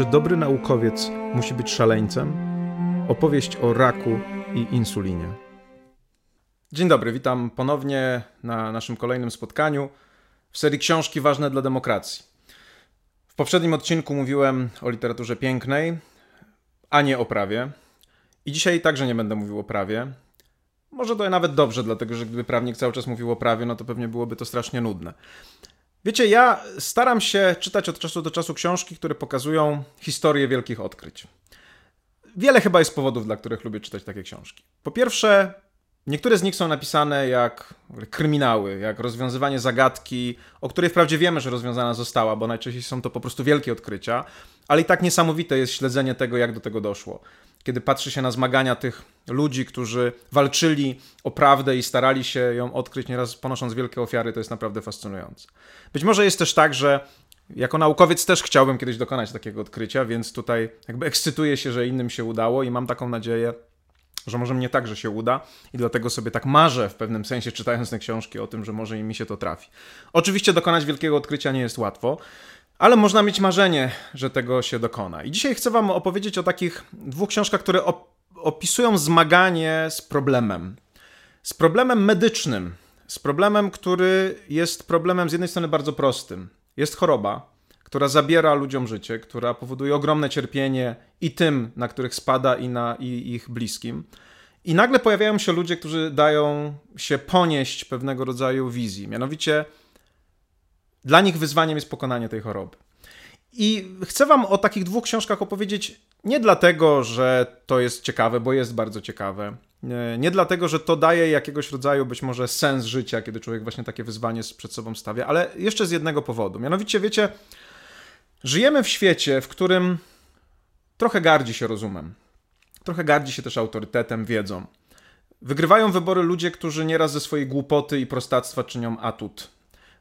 Czy dobry naukowiec musi być szaleńcem? Opowieść o raku i insulinie. Dzień dobry, witam ponownie na naszym kolejnym spotkaniu w serii Książki ważne dla demokracji. W poprzednim odcinku mówiłem o literaturze pięknej, a nie o prawie. I dzisiaj także nie będę mówił o prawie. Może to nawet dobrze, dlatego że gdyby prawnik cały czas mówił o prawie, no to pewnie byłoby to strasznie nudne. Wiecie, ja staram się czytać od czasu do czasu książki, które pokazują historię wielkich odkryć. Wiele chyba jest powodów, dla których lubię czytać takie książki. Po pierwsze, niektóre z nich są napisane jak kryminały, jak rozwiązywanie zagadki, o której wprawdzie wiemy, że rozwiązana została, bo najczęściej są to po prostu wielkie odkrycia, ale i tak niesamowite jest śledzenie tego, jak do tego doszło kiedy patrzy się na zmagania tych ludzi, którzy walczyli o prawdę i starali się ją odkryć, nieraz ponosząc wielkie ofiary, to jest naprawdę fascynujące. Być może jest też tak, że jako naukowiec też chciałbym kiedyś dokonać takiego odkrycia, więc tutaj jakby ekscytuję się, że innym się udało i mam taką nadzieję, że może mnie także się uda i dlatego sobie tak marzę w pewnym sensie czytając te książki o tym, że może i mi się to trafi. Oczywiście dokonać wielkiego odkrycia nie jest łatwo, ale można mieć marzenie, że tego się dokona. I dzisiaj chcę Wam opowiedzieć o takich dwóch książkach, które op opisują zmaganie z problemem. Z problemem medycznym, z problemem, który jest problemem z jednej strony bardzo prostym. Jest choroba, która zabiera ludziom życie, która powoduje ogromne cierpienie i tym, na których spada, i na i ich bliskim. I nagle pojawiają się ludzie, którzy dają się ponieść pewnego rodzaju wizji. Mianowicie dla nich wyzwaniem jest pokonanie tej choroby. I chcę Wam o takich dwóch książkach opowiedzieć nie dlatego, że to jest ciekawe, bo jest bardzo ciekawe. Nie dlatego, że to daje jakiegoś rodzaju być może sens życia, kiedy człowiek właśnie takie wyzwanie przed sobą stawia, ale jeszcze z jednego powodu. Mianowicie, wiecie, żyjemy w świecie, w którym trochę gardzi się rozumem, trochę gardzi się też autorytetem, wiedzą. Wygrywają wybory ludzie, którzy nieraz ze swojej głupoty i prostactwa czynią atut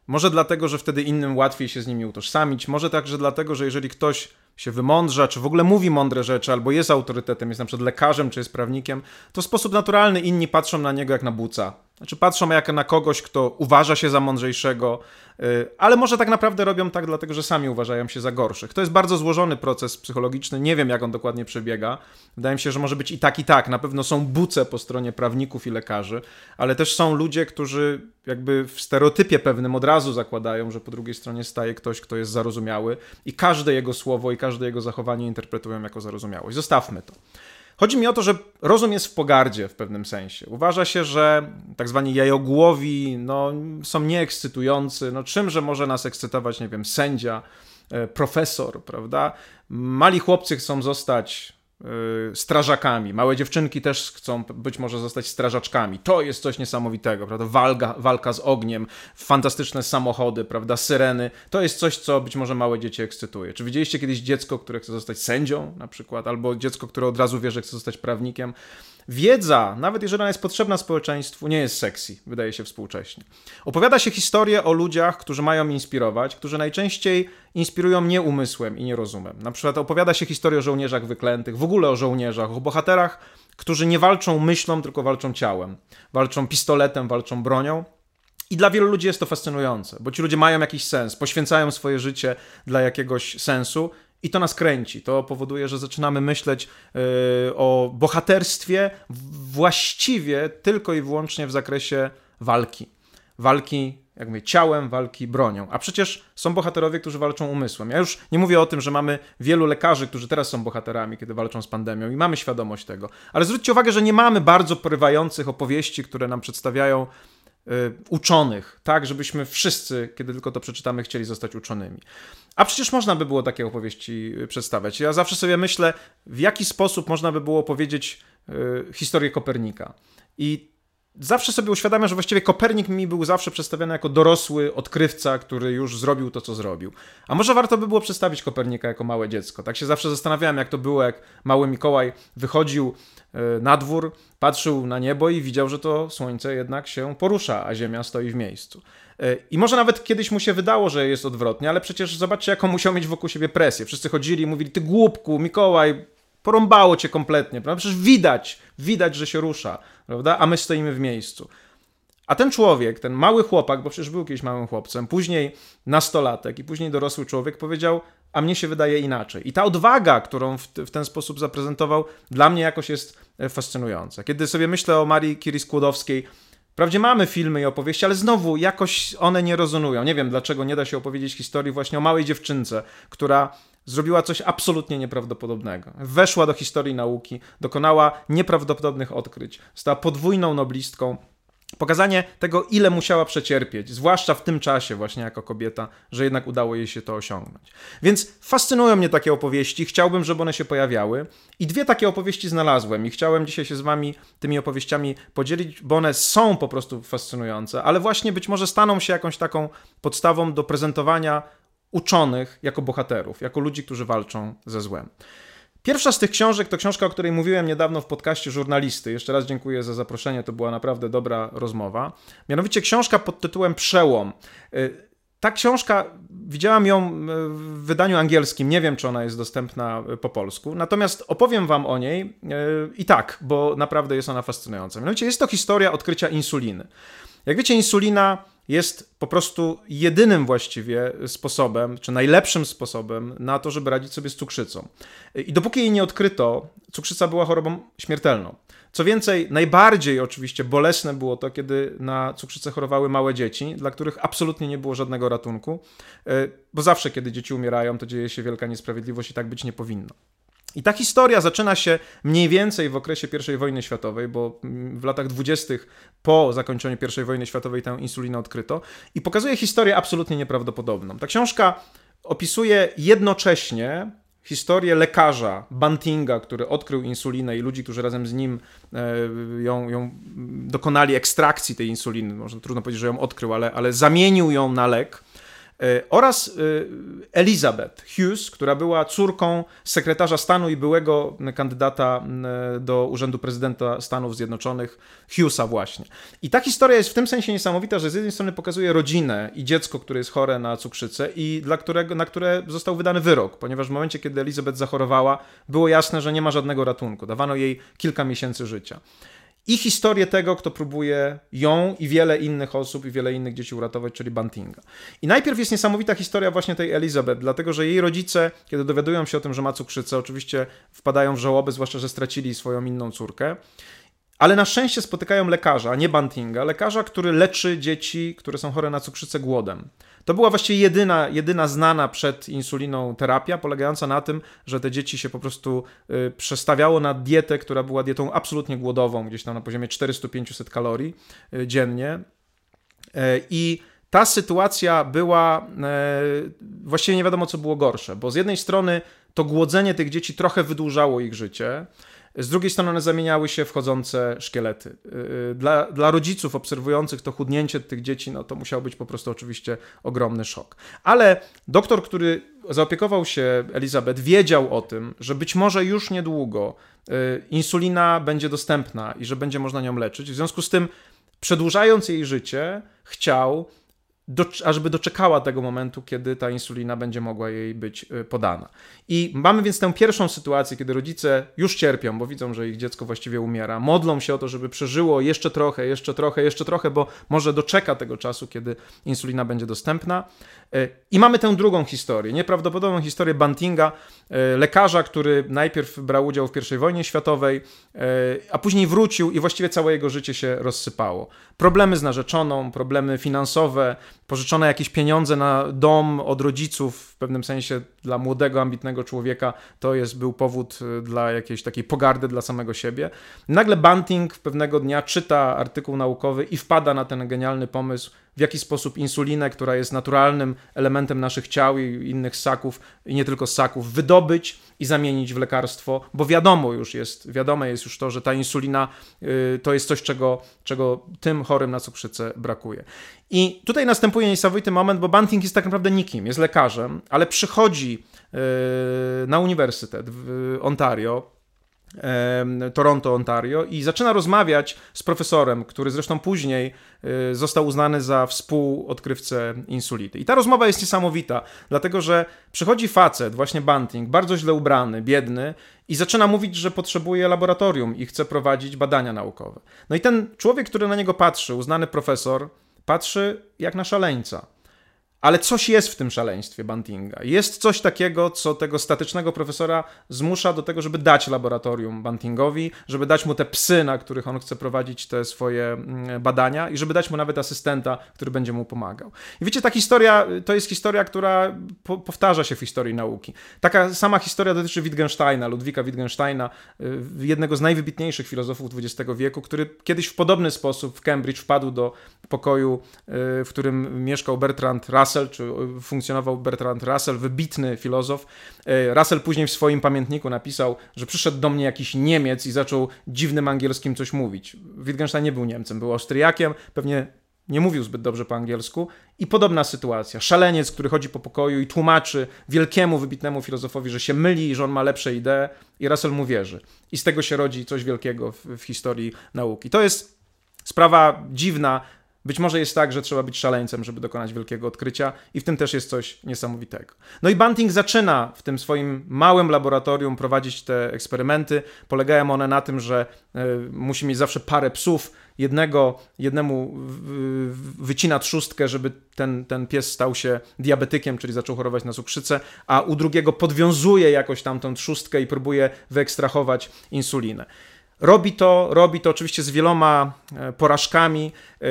może dlatego, że wtedy innym łatwiej się z nimi utożsamić, może także dlatego, że jeżeli ktoś się wymądrza, czy w ogóle mówi mądre rzeczy, albo jest autorytetem, jest na przykład lekarzem, czy jest prawnikiem, to w sposób naturalny inni patrzą na niego jak na buca. Znaczy patrzą jak na kogoś, kto uważa się za mądrzejszego, y, ale może tak naprawdę robią tak dlatego, że sami uważają się za gorszych. To jest bardzo złożony proces psychologiczny, nie wiem jak on dokładnie przebiega. Wydaje mi się, że może być i tak i tak. Na pewno są buce po stronie prawników i lekarzy, ale też są ludzie, którzy jakby w stereotypie pewnym od razu zakładają, że po drugiej stronie staje ktoś, kto jest zarozumiały i każde jego słowo i każde jego zachowanie interpretują jako zarozumiałość. Zostawmy to. Chodzi mi o to, że rozum jest w pogardzie w pewnym sensie. Uważa się, że tak zwani jajogłowi no, są nieekscytujący. No, czymże może nas ekscytować, nie wiem, sędzia, e, profesor, prawda? Mali chłopcy chcą zostać strażakami. Małe dziewczynki też chcą być może zostać strażaczkami. To jest coś niesamowitego, prawda? Walka, walka z ogniem, fantastyczne samochody, prawda? Syreny. To jest coś, co być może małe dzieci ekscytuje. Czy widzieliście kiedyś dziecko, które chce zostać sędzią na przykład, albo dziecko, które od razu wie, że chce zostać prawnikiem? Wiedza, nawet jeżeli ona jest potrzebna społeczeństwu, nie jest sexy, wydaje się współcześnie. Opowiada się historię o ludziach, którzy mają inspirować, którzy najczęściej inspirują nie umysłem i nie rozumem. Na przykład opowiada się historię o żołnierzach wyklętych, w ogóle o żołnierzach, o bohaterach, którzy nie walczą myślą, tylko walczą ciałem. Walczą pistoletem, walczą bronią. I dla wielu ludzi jest to fascynujące, bo ci ludzie mają jakiś sens, poświęcają swoje życie dla jakiegoś sensu i to nas kręci. To powoduje, że zaczynamy myśleć yy, o bohaterstwie właściwie tylko i wyłącznie w zakresie walki. Walki, jak mówię, ciałem, walki bronią. A przecież są bohaterowie, którzy walczą umysłem. Ja już nie mówię o tym, że mamy wielu lekarzy, którzy teraz są bohaterami, kiedy walczą z pandemią i mamy świadomość tego. Ale zwróćcie uwagę, że nie mamy bardzo porywających opowieści, które nam przedstawiają Y, uczonych, tak, żebyśmy wszyscy, kiedy tylko to przeczytamy, chcieli zostać uczonymi. A przecież można by było takie opowieści y, przedstawiać. Ja zawsze sobie myślę, w jaki sposób można by było powiedzieć y, historię Kopernika. I zawsze sobie uświadamiam, że właściwie Kopernik mi był zawsze przedstawiany jako dorosły odkrywca, który już zrobił to, co zrobił. A może warto by było przedstawić Kopernika jako małe dziecko. Tak się zawsze zastanawiałem, jak to było, jak mały Mikołaj wychodził e, na dwór, patrzył na niebo i widział, że to słońce jednak się porusza, a Ziemia stoi w miejscu. E, I może nawet kiedyś mu się wydało, że jest odwrotnie, ale przecież zobaczcie, jaką musiał mieć wokół siebie presję. Wszyscy chodzili i mówili, ty głupku, Mikołaj, porąbało cię kompletnie, prawda? Przecież widać, widać, że się rusza, prawda? A my stoimy w miejscu. A ten człowiek, ten mały chłopak, bo przecież był kiedyś małym chłopcem, później nastolatek i później dorosły człowiek powiedział: a mnie się wydaje inaczej. I ta odwaga, którą w, ten sposób zaprezentował, dla mnie jakoś jest e, fascynująca. Kiedy sobie myślę o Marii Curie-Skłodowskiej, Wprawdzie mamy filmy i opowieści, ale znowu jakoś one nie rezonują. Nie wiem, dlaczego nie da się opowiedzieć historii właśnie o małej dziewczynce, która zrobiła coś absolutnie nieprawdopodobnego. Weszła do historii nauki, dokonała nieprawdopodobnych odkryć, została podwójną noblistką, Pokazanie tego, ile musiała przecierpieć, zwłaszcza w tym czasie, właśnie jako kobieta, że jednak udało jej się to osiągnąć. Więc fascynują mnie takie opowieści, chciałbym, żeby one się pojawiały. I dwie takie opowieści znalazłem, i chciałem dzisiaj się z Wami tymi opowieściami podzielić, bo one są po prostu fascynujące, ale właśnie być może staną się jakąś taką podstawą do prezentowania uczonych jako bohaterów, jako ludzi, którzy walczą ze złem. Pierwsza z tych książek to książka, o której mówiłem niedawno w podcaście żurnalisty. Jeszcze raz dziękuję za zaproszenie, to była naprawdę dobra rozmowa. Mianowicie książka pod tytułem Przełom. Y, ta książka, widziałam ją y, w wydaniu angielskim, nie wiem czy ona jest dostępna y, po polsku, natomiast opowiem wam o niej i tak, bo naprawdę jest ona fascynująca. Mianowicie jest to historia odkrycia insuliny. Jak wiecie, insulina jest po prostu jedynym właściwie sposobem, czy najlepszym sposobem na to, żeby radzić sobie z cukrzycą. I dopóki jej nie odkryto, cukrzyca była chorobą śmiertelną. Co więcej, najbardziej oczywiście bolesne było to, kiedy na cukrzycę chorowały małe dzieci, dla których absolutnie nie było żadnego ratunku, e, bo zawsze, kiedy dzieci umierają, to dzieje się wielka niesprawiedliwość i tak być nie powinno. I ta historia zaczyna się mniej więcej w okresie I wojny światowej, bo w latach dwudziestych po zakończeniu I wojny światowej tę insulinę odkryto i pokazuje historię absolutnie nieprawdopodobną. Ta książka opisuje jednocześnie historię lekarza Bantinga, który odkrył insulinę i ludzi, którzy razem z nim e, ją, ją dokonali ekstrakcji tej insuliny. Może trudno powiedzieć, że ją odkrył, ale, ale zamienił ją na lek oraz e, Elizabeth Hughes, która była córką sekretarza stanu i byłego kandydata do urzędu prezydenta Stanów Zjednoczonych, Hughesa właśnie. I ta historia jest w tym sensie niesamowita, że z jednej strony pokazuje rodzinę i dziecko, które jest chore na cukrzycę i dla którego, na które został wydany wyrok, ponieważ w momencie, kiedy Elizabeth zachorowała, było jasne, że nie ma żadnego ratunku. Dawano jej kilka miesięcy życia i historię tego, kto próbuje ją i wiele innych osób i wiele innych dzieci uratować, czyli Bantinga. I najpierw jest niesamowita historia właśnie tej Elizabeth, dlatego że jej rodzice, kiedy dowiadują się o tym, że ma cukrzycę, oczywiście wpadają w żałobę, zwłaszcza, że stracili swoją inną córkę. Ale na szczęście spotykają lekarza, nie Bantinga, lekarza, który leczy dzieci, które są chore na cukrzycę głodem. To była właściwie jedyna, jedyna znana przed insuliną terapia, polegająca na tym, że te dzieci się po prostu y, przestawiało na dietę, która była dietą absolutnie głodową, gdzieś tam na poziomie 400-500 kalorii y, dziennie. Y, I ta sytuacja była właściwie nie wiadomo, co było gorsze, bo z jednej strony to głodzenie tych dzieci trochę wydłużało ich życie, z drugiej strony zamieniały się w chodzące szkielety. Y, dla, dla rodziców obserwujących to chudnięcie tych dzieci, no to musiał być po prostu oczywiście ogromny szok. Ale doktor, który zaopiekował się Elizabeth, wiedział o tym, że być może już niedługo y, insulina będzie dostępna i że będzie można nią leczyć. W związku z tym, przedłużając jej życie, chciał, do, ażeby doczekała tego momentu, kiedy ta insulina będzie mogła jej być y, podana. I mamy więc tę pierwszą sytuację, kiedy rodzice już cierpią, bo widzą, że ich dziecko właściwie umiera, modlą się o to, żeby przeżyło jeszcze trochę, jeszcze trochę, jeszcze trochę, bo może doczeka tego czasu, kiedy insulina będzie dostępna. I mamy tę drugą historię, nieprawdopodobną historię Bantinga, y, lekarza, który najpierw brał udział w I wojnie światowej, a później wrócił i właściwie całe jego życie się rozsypało. Problemy z narzeczoną, problemy finansowe, pożyczone jakieś pieniądze na dom od rodziców, w pewnym sensie dla młodego, ambitnego człowieka, to jest, był powód y, dla jakiejś takiej pogardy dla samego siebie. Nagle Bunting pewnego dnia czyta artykuł naukowy i wpada na ten genialny pomysł, w jaki sposób insulinę, która jest naturalnym elementem naszych ciał i innych ssaków, i nie tylko ssaków, wydobyć i zamienić w lekarstwo, bo wiadomo już jest, wiadome jest już to, że ta insulina y, to jest coś, czego, czego tym chorym na cukrzycę brakuje. I tutaj następuje niesamowity moment, bo Banting jest tak naprawdę nikim, jest lekarzem, ale przychodzi y, na uniwersytet w Ontario, Toronto, Ontario i zaczyna rozmawiać z profesorem, który zresztą później e, został uznany za współodkrywcę insuliny. I ta rozmowa jest niesamowita, dlatego że przychodzi facet, właśnie Bunting, bardzo źle ubrany, biedny i zaczyna mówić, że potrzebuje laboratorium i chce prowadzić badania naukowe. No i ten człowiek, który na niego patrzy, uznany profesor, patrzy jak na szaleńca. Ale coś jest w tym szaleństwie Bantinga. Jest coś takiego, co tego statycznego profesora zmusza do tego, żeby dać laboratorium Bantingowi, żeby dać mu te psy, na których on chce prowadzić te swoje mm, badania i żeby dać mu nawet asystenta, który będzie mu pomagał. I wiecie, ta historia to jest historia, która po powtarza się w historii nauki. Taka sama historia dotyczy Wittgensteina, Ludwika Wittgensteina, y, jednego z najwybitniejszych filozofów XX wieku, który kiedyś w podobny sposób w Cambridge wpadł do pokoju, y, w którym mieszkał Bertrand Russell, Russell, czy funkcjonował Bertrand Russell, wybitny filozof. E, Russell później w swoim pamiętniku napisał, że przyszedł do mnie jakiś Niemiec i zaczął dziwnym angielskim coś mówić. Wittgenstein nie był Niemcem, był Austriakiem, pewnie nie mówił zbyt dobrze po angielsku. I podobna sytuacja. Szaleniec, który chodzi po pokoju i tłumaczy wielkiemu, wybitnemu filozofowi, że się myli, że on ma lepsze idee, i Russell mu wierzy. I z tego się rodzi coś wielkiego w, w historii nauki. To jest sprawa dziwna, być może jest tak, że trzeba być szaleńcem, żeby dokonać wielkiego odkrycia, i w tym też jest coś niesamowitego. No i Bunting zaczyna w tym swoim małym laboratorium prowadzić te eksperymenty. Polegają one na tym, że y, musi mieć zawsze parę psów. Jednego, jednemu wycina trzustkę, żeby ten, ten pies stał się diabetykiem, czyli zaczął chorować na cukrzycę, a u drugiego podwiązuje jakoś tam tą trzustkę i próbuje wyekstrahować insulinę. Robi to, robi to oczywiście z wieloma e, porażkami e,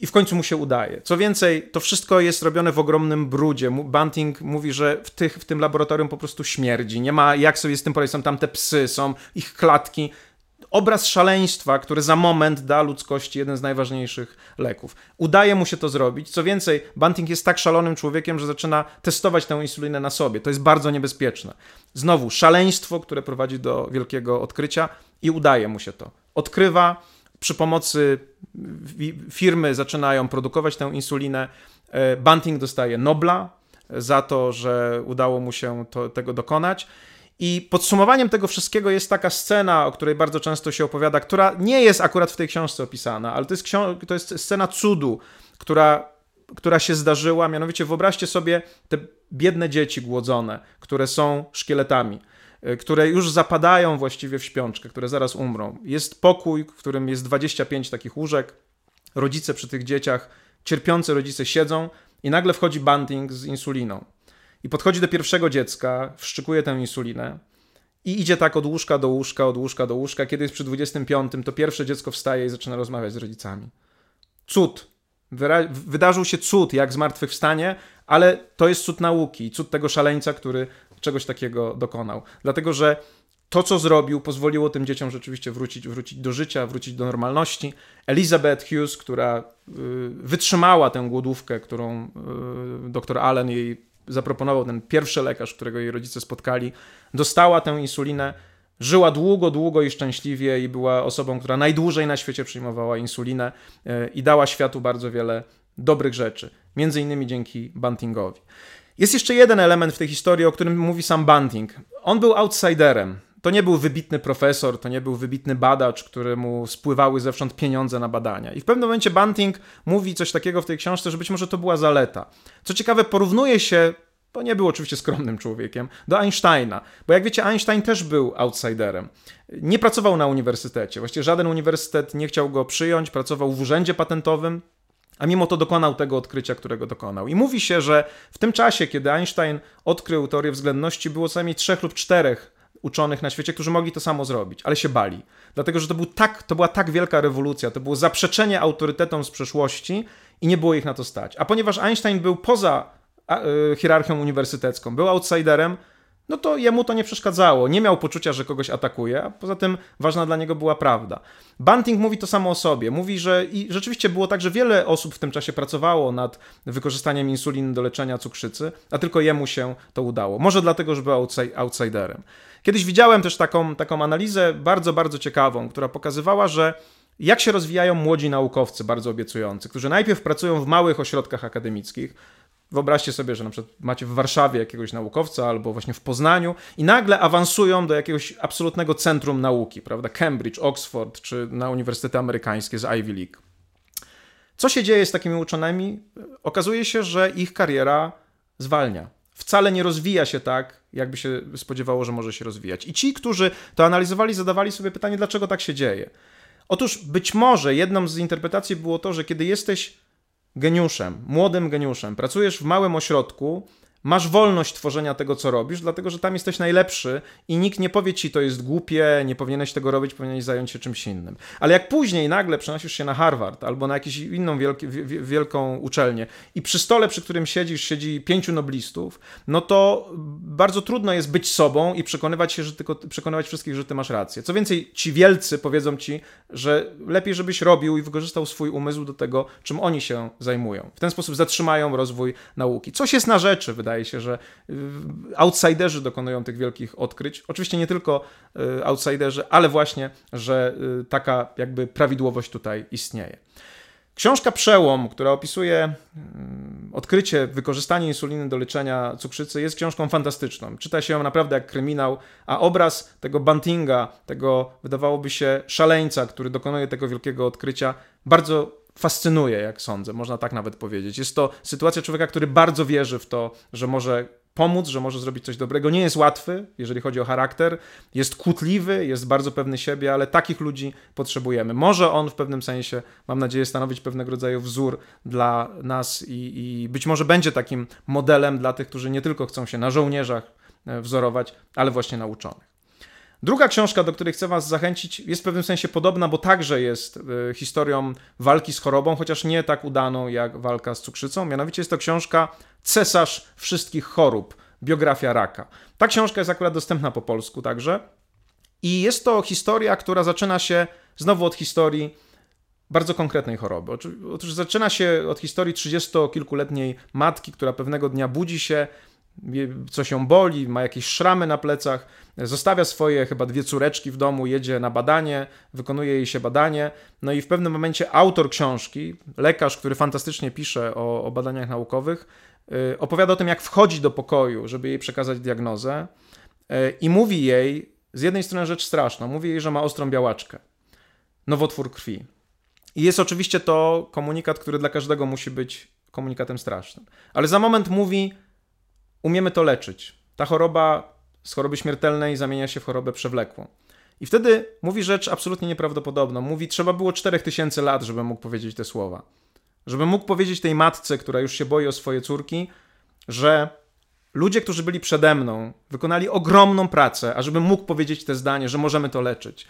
i w końcu mu się udaje. Co więcej, to wszystko jest robione w ogromnym brudzie. Bunting mówi, że w, tych, w tym laboratorium po prostu śmierdzi. Nie ma jak sobie z tym poradzić. Są tam te psy, są ich klatki obraz szaleństwa, który za moment da ludzkości jeden z najważniejszych leków. Udaje mu się to zrobić. Co więcej, Bunting jest tak szalonym człowiekiem, że zaczyna testować tę insulinę na sobie. To jest bardzo niebezpieczne. Znowu, szaleństwo, które prowadzi do wielkiego odkrycia i udaje mu się to. Odkrywa, przy pomocy firmy zaczynają produkować tę insulinę. E, Bunting dostaje Nobla za to, że udało mu się to, tego dokonać. I podsumowaniem tego wszystkiego jest taka scena, o której bardzo często się opowiada, która nie jest akurat w tej książce opisana, ale to jest, to jest scena cudu, która, która się zdarzyła. Mianowicie wyobraźcie sobie te biedne dzieci głodzone, które są szkieletami, które już zapadają właściwie w śpiączkę, które zaraz umrą. Jest pokój, w którym jest 25 takich łóżek. Rodzice przy tych dzieciach, cierpiące rodzice siedzą i nagle wchodzi Bunting z insuliną. I podchodzi do pierwszego dziecka, wszczykuje tę insulinę i idzie tak od łóżka do łóżka, od łóżka do łóżka. Kiedy jest przy 25, to pierwsze dziecko wstaje i zaczyna rozmawiać z rodzicami. Cud. Wyra wydarzył się cud, jak zmartwychwstanie, ale to jest cud nauki, cud tego szaleńca, który czegoś takiego dokonał. Dlatego, że to, co zrobił, pozwoliło tym dzieciom rzeczywiście wrócić, wrócić do życia, wrócić do normalności. Elizabeth Hughes, która y, wytrzymała tę głodówkę, którą y, dr Allen jej zaproponował ten pierwszy lekarz, którego jej rodzice spotkali, dostała tę insulinę, żyła długo, długo i szczęśliwie i była osobą, która najdłużej na świecie przyjmowała insulinę e, i dała światu bardzo wiele dobrych rzeczy, między innymi dzięki Buntingowi. Jest jeszcze jeden element w tej historii, o którym mówi sam Bunting. On był outsiderem. To nie był wybitny profesor, to nie był wybitny badacz, któremu spływały zewsząd pieniądze na badania. I w pewnym momencie Bunting mówi coś takiego w tej książce, że być może to była zaleta. Co ciekawe, porównuje się bo nie był oczywiście skromnym człowiekiem, do Einsteina. Bo jak wiecie, Einstein też był outsiderem. Nie pracował na uniwersytecie. Właściwie żaden uniwersytet nie chciał go przyjąć, pracował w urzędzie patentowym, a mimo to dokonał tego odkrycia, którego dokonał. I mówi się, że w tym czasie, kiedy Einstein odkrył teorię względności, było co najmniej trzech lub czterech uczonych na świecie, którzy mogli to samo zrobić, ale się bali. Dlatego, że to, był tak, to była tak wielka rewolucja, to było zaprzeczenie autorytetom z przeszłości i nie było ich na to stać. A ponieważ Einstein był poza y, hierarchią uniwersytecką, był outsiderem, no to jemu to nie przeszkadzało. Nie miał poczucia, że kogoś atakuje, a poza tym ważna dla niego była prawda. Bunting mówi to samo o sobie. Mówi, że i rzeczywiście było tak, że wiele osób w tym czasie pracowało nad wykorzystaniem insuliny do leczenia cukrzycy, a tylko jemu się to udało. Może dlatego, że był outsiderem. Kiedyś widziałem też taką, taką analizę bardzo, bardzo ciekawą, która pokazywała, że jak się rozwijają młodzi naukowcy bardzo obiecujący, którzy najpierw pracują w małych ośrodkach akademickich, Wyobraźcie sobie, że na przykład macie w Warszawie jakiegoś naukowca albo właśnie w Poznaniu i nagle awansują do jakiegoś absolutnego centrum nauki, prawda? Cambridge, Oxford czy na uniwersytety amerykańskie z Ivy League. Co się dzieje z takimi uczonymi? Okazuje się, że ich kariera zwalnia. Wcale nie rozwija się tak, jakby się spodziewało, że może się rozwijać. I ci, którzy to analizowali, zadawali sobie pytanie, dlaczego tak się dzieje. Otóż być może jedną z interpretacji było to, że kiedy jesteś geniuszem, młodym geniuszem, pracujesz w małym ośrodku, masz wolność tworzenia tego, co robisz, dlatego że tam jesteś najlepszy i nikt nie powie ci, to jest głupie, nie powinieneś tego robić, powinieneś zająć się czymś innym. Ale jak później nagle przenosisz się na Harvard albo na jakąś inną wielki, wielką uczelnię i przy stole, przy którym siedzisz, siedzi pięciu noblistów, no to bardzo trudno jest być sobą i przekonywać się, że tylko przekonywać wszystkich, że ty masz rację. Co więcej, ci wielcy powiedzą ci, że lepiej, żebyś robił i wykorzystał swój umysł do tego, czym oni się zajmują. W ten sposób zatrzymają rozwój nauki. Coś jest na rzeczy, wydaje wydaje się, że y, outsiderzy dokonują tych wielkich odkryć. Oczywiście nie tylko y, outsiderzy, ale właśnie, że y, taka jakby prawidłowość tutaj istnieje. Książka Przełom, która opisuje odkrycie, wykorzystanie insuliny do leczenia cukrzycy, jest książką fantastyczną. Czyta się ją naprawdę jak kryminał, a obraz tego Bantinga, tego wydawałoby się szaleńca, który dokonuje tego wielkiego odkrycia, bardzo fascynuje, jak sądzę, można tak nawet powiedzieć. Jest to sytuacja człowieka, który bardzo wierzy w to, że może pomóc, że może zrobić coś dobrego. Nie jest łatwy, jeżeli chodzi o charakter, jest kłótliwy, jest bardzo pewny siebie, ale takich ludzi potrzebujemy. Może on w pewnym sensie, mam nadzieję, stanowić pewnego rodzaju wzór dla nas i, i być może będzie takim modelem dla tych, którzy nie tylko chcą się na żołnierzach e, wzorować, ale właśnie na uczonych. Druga książka, do której chcę Was zachęcić, jest w pewnym sensie podobna, bo także jest y, historią walki z chorobą, chociaż nie tak udaną jak walka z cukrzycą. Mianowicie jest to książka Cesarz wszystkich chorób, biografia raka. Ta książka jest akurat dostępna po polsku także. I jest to historia, która zaczyna się znowu od historii bardzo konkretnej choroby. Otóż zaczyna się od historii 30-kilkuletniej matki, która pewnego dnia budzi się co się boli, ma jakieś szramy na plecach, zostawia swoje chyba dwie córeczki w domu, jedzie na badanie, wykonuje jej się badanie, no i w pewnym momencie autor książki, lekarz, który fantastycznie pisze o, o badaniach naukowych, yy, opowiada o tym, jak wchodzi do pokoju, żeby jej przekazać diagnozę yy, i mówi jej z jednej strony rzecz straszną, mówi jej, że ma ostrą białaczkę, nowotwór krwi. I jest oczywiście to komunikat, który dla każdego musi być komunikatem strasznym. Ale za moment mówi, umiemy to leczyć. Ta choroba z choroby śmiertelnej zamienia się w chorobę przewlekłą. I wtedy mówi rzecz absolutnie nieprawdopodobną. Mówi, trzeba było 4000 lat, żeby mógł powiedzieć te słowa. Żeby mógł powiedzieć tej matce, która już się boi o swoje córki, że ludzie, którzy byli przede mną, wykonali ogromną pracę, ażeby mógł powiedzieć te zdanie, że możemy to leczyć.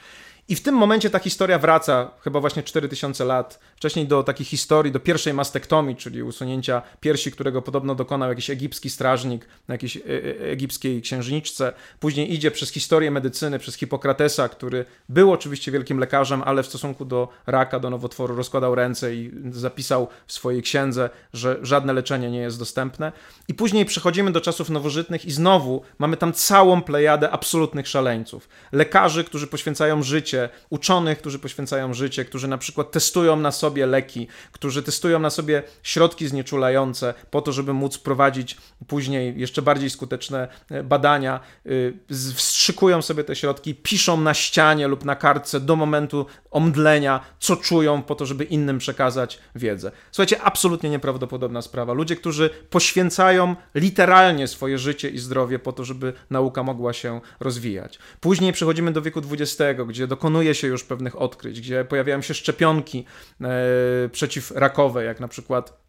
I w tym momencie ta historia wraca, chyba właśnie 4000 lat wcześniej, do takiej historii, do pierwszej mastektomii, czyli usunięcia piersi, którego podobno dokonał jakiś egipski strażnik na jakiejś e, e, egipskiej księżniczce. Później idzie przez historię medycyny, przez Hipokratesa, który był oczywiście wielkim lekarzem, ale w stosunku do raka, do nowotworu rozkładał ręce i zapisał w swojej księdze, że żadne leczenie nie jest dostępne. I później przechodzimy do czasów nowożytnych i znowu mamy tam całą plejadę absolutnych szaleńców. Lekarzy, którzy poświęcają życie uczonych, którzy poświęcają życie, którzy na przykład testują na sobie leki, którzy testują na sobie środki znieczulające po to, żeby móc prowadzić później jeszcze bardziej skuteczne e, badania, y, wstrzykują sobie te środki, piszą na ścianie lub na kartce do momentu omdlenia, co czują po to, żeby innym przekazać wiedzę. Słuchajcie, absolutnie nieprawdopodobna sprawa. Ludzie, którzy poświęcają literalnie swoje życie i zdrowie po to, żeby nauka mogła się rozwijać. Później przechodzimy do wieku XX, gdzie do dokonuje się już pewnych odkryć, gdzie pojawiają się szczepionki e, przeciwrakowe, jak na przykład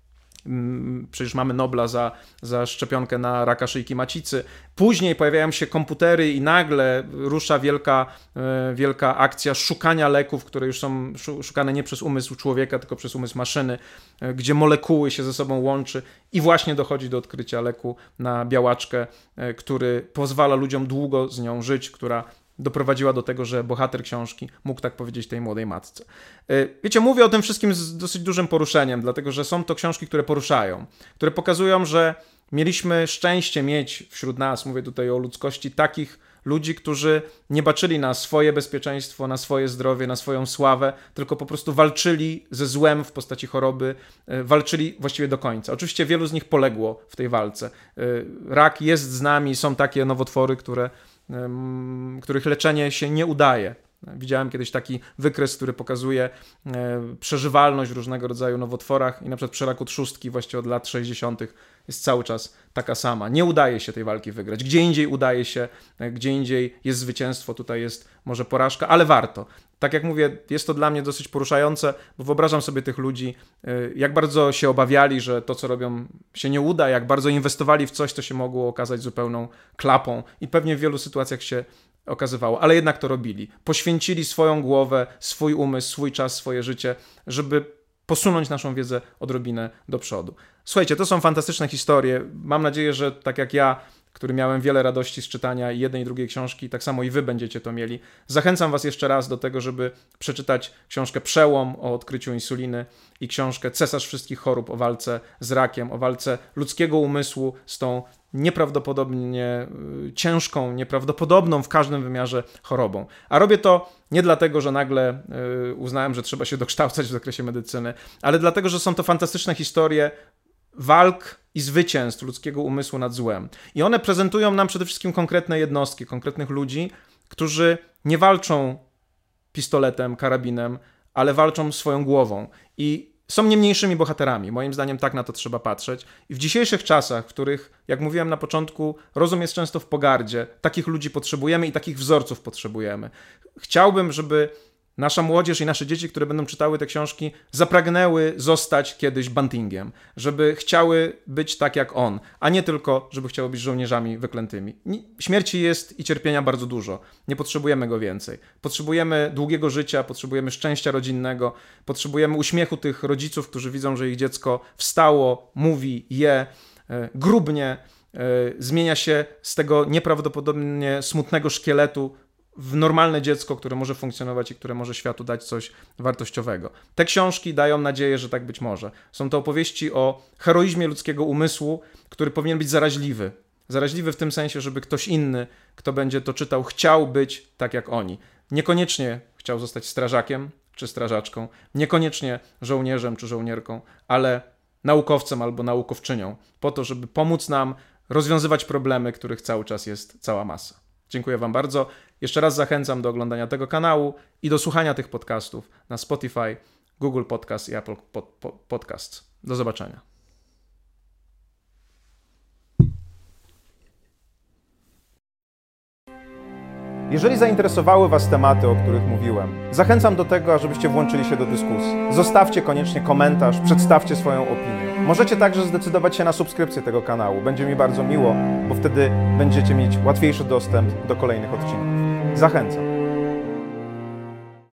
mm, przecież mamy Nobla za, za szczepionkę na raka szyjki macicy. Później pojawiają się komputery i nagle rusza wielka, e, wielka akcja szukania leków, które już są szukane nie przez umysł człowieka, tylko przez umysł maszyny, e, gdzie molekuły się ze sobą łączy i właśnie dochodzi do odkrycia leku na białaczkę, który pozwala ludziom długo z nią żyć, która doprowadziła do tego, że bohater książki mógł tak powiedzieć tej młodej matce. E, wiecie, mówię o tym wszystkim z dosyć dużym poruszeniem, dlatego że są to książki, które poruszają, które pokazują, że mieliśmy szczęście mieć wśród nas, mówię tutaj o ludzkości, takich ludzi, którzy nie baczyli na swoje bezpieczeństwo, na swoje zdrowie, na swoją sławę, tylko po prostu walczyli ze złem w postaci choroby, e, walczyli właściwie do końca. Oczywiście wielu z nich poległo w tej walce. E, rak jest z nami, są takie nowotwory, które których leczenie się nie udaje. Widziałem kiedyś taki wykres, który pokazuje e, przeżywalność w różnego rodzaju nowotworach i na przykład przy trzustki właśnie od lat 60. jest cały czas taka sama. Nie udaje się tej walki wygrać. Gdzie indziej udaje się, e, gdzie indziej jest zwycięstwo, tutaj jest może porażka, ale warto. Tak jak mówię, jest to dla mnie dosyć poruszające, bo wyobrażam sobie tych ludzi, e, jak bardzo się obawiali, że to, co robią, się nie uda, jak bardzo inwestowali w coś, co się mogło okazać zupełną klapą i pewnie w wielu sytuacjach się okazywało, ale jednak to robili. Poświęcili swoją głowę, swój umysł, swój czas, swoje życie, żeby posunąć naszą wiedzę odrobinę do przodu. Słuchajcie, to są fantastyczne historie. Mam nadzieję, że tak jak ja, który miałem wiele radości z czytania jednej i drugiej książki, tak samo i wy będziecie to mieli. Zachęcam was jeszcze raz do tego, żeby przeczytać książkę Przełom o odkryciu insuliny i książkę Cesarz wszystkich chorób o walce z rakiem, o walce ludzkiego umysłu z tą nieprawdopodobnie y, ciężką, nieprawdopodobną w każdym wymiarze chorobą. A robię to nie dlatego, że nagle y, uznałem, że trzeba się dokształcać w zakresie medycyny, ale dlatego, że są to fantastyczne historie walk i zwycięstw ludzkiego umysłu nad złem. I one prezentują nam przede wszystkim konkretne jednostki, konkretnych ludzi, którzy nie walczą pistoletem, karabinem, ale walczą swoją głową. I są nie mniejszymi bohaterami. Moim zdaniem tak na to trzeba patrzeć. I w dzisiejszych czasach, w których, jak mówiłem na początku, rozum jest często w pogardzie, takich ludzi potrzebujemy i takich wzorców potrzebujemy. Chciałbym, żeby nasza młodzież i nasze dzieci, które będą czytały te książki, zapragnęły zostać kiedyś Bantingiem, żeby chciały być tak jak on, a nie tylko, żeby chciały być żołnierzami wyklętymi. Śmierci jest i cierpienia bardzo dużo. Nie potrzebujemy go więcej. Potrzebujemy długiego życia, potrzebujemy szczęścia rodzinnego, potrzebujemy uśmiechu tych rodziców, którzy widzą, że ich dziecko wstało, mówi, je, e, grubnie, e, zmienia się z tego nieprawdopodobnie smutnego szkieletu w normalne dziecko, które może funkcjonować i które może światu dać coś wartościowego. Te książki dają nadzieję, że tak być może. Są to opowieści o heroizmie ludzkiego umysłu, który powinien być zaraźliwy. Zaraźliwy w tym sensie, żeby ktoś inny, kto będzie to czytał, chciał być tak jak oni. Niekoniecznie chciał zostać strażakiem czy strażaczką, niekoniecznie żołnierzem czy żołnierką, ale naukowcem albo naukowczynią, po to, żeby pomóc nam rozwiązywać problemy, których cały czas jest cała masa. Dziękuję Wam bardzo. Jeszcze raz zachęcam do oglądania tego kanału i do słuchania tych podcastów na Spotify, Google Podcast i Apple Pod Pod Podcasts. Do zobaczenia. Jeżeli zainteresowały Was tematy, o których mówiłem, zachęcam do tego, ażebyście włączyli się do dyskusji. Zostawcie koniecznie komentarz, przedstawcie swoją opinię. Możecie także zdecydować się na subskrypcję tego kanału. Będzie mi bardzo miło, bo wtedy będziecie mieć łatwiejszy dostęp do kolejnych odcinków. Zachęcam.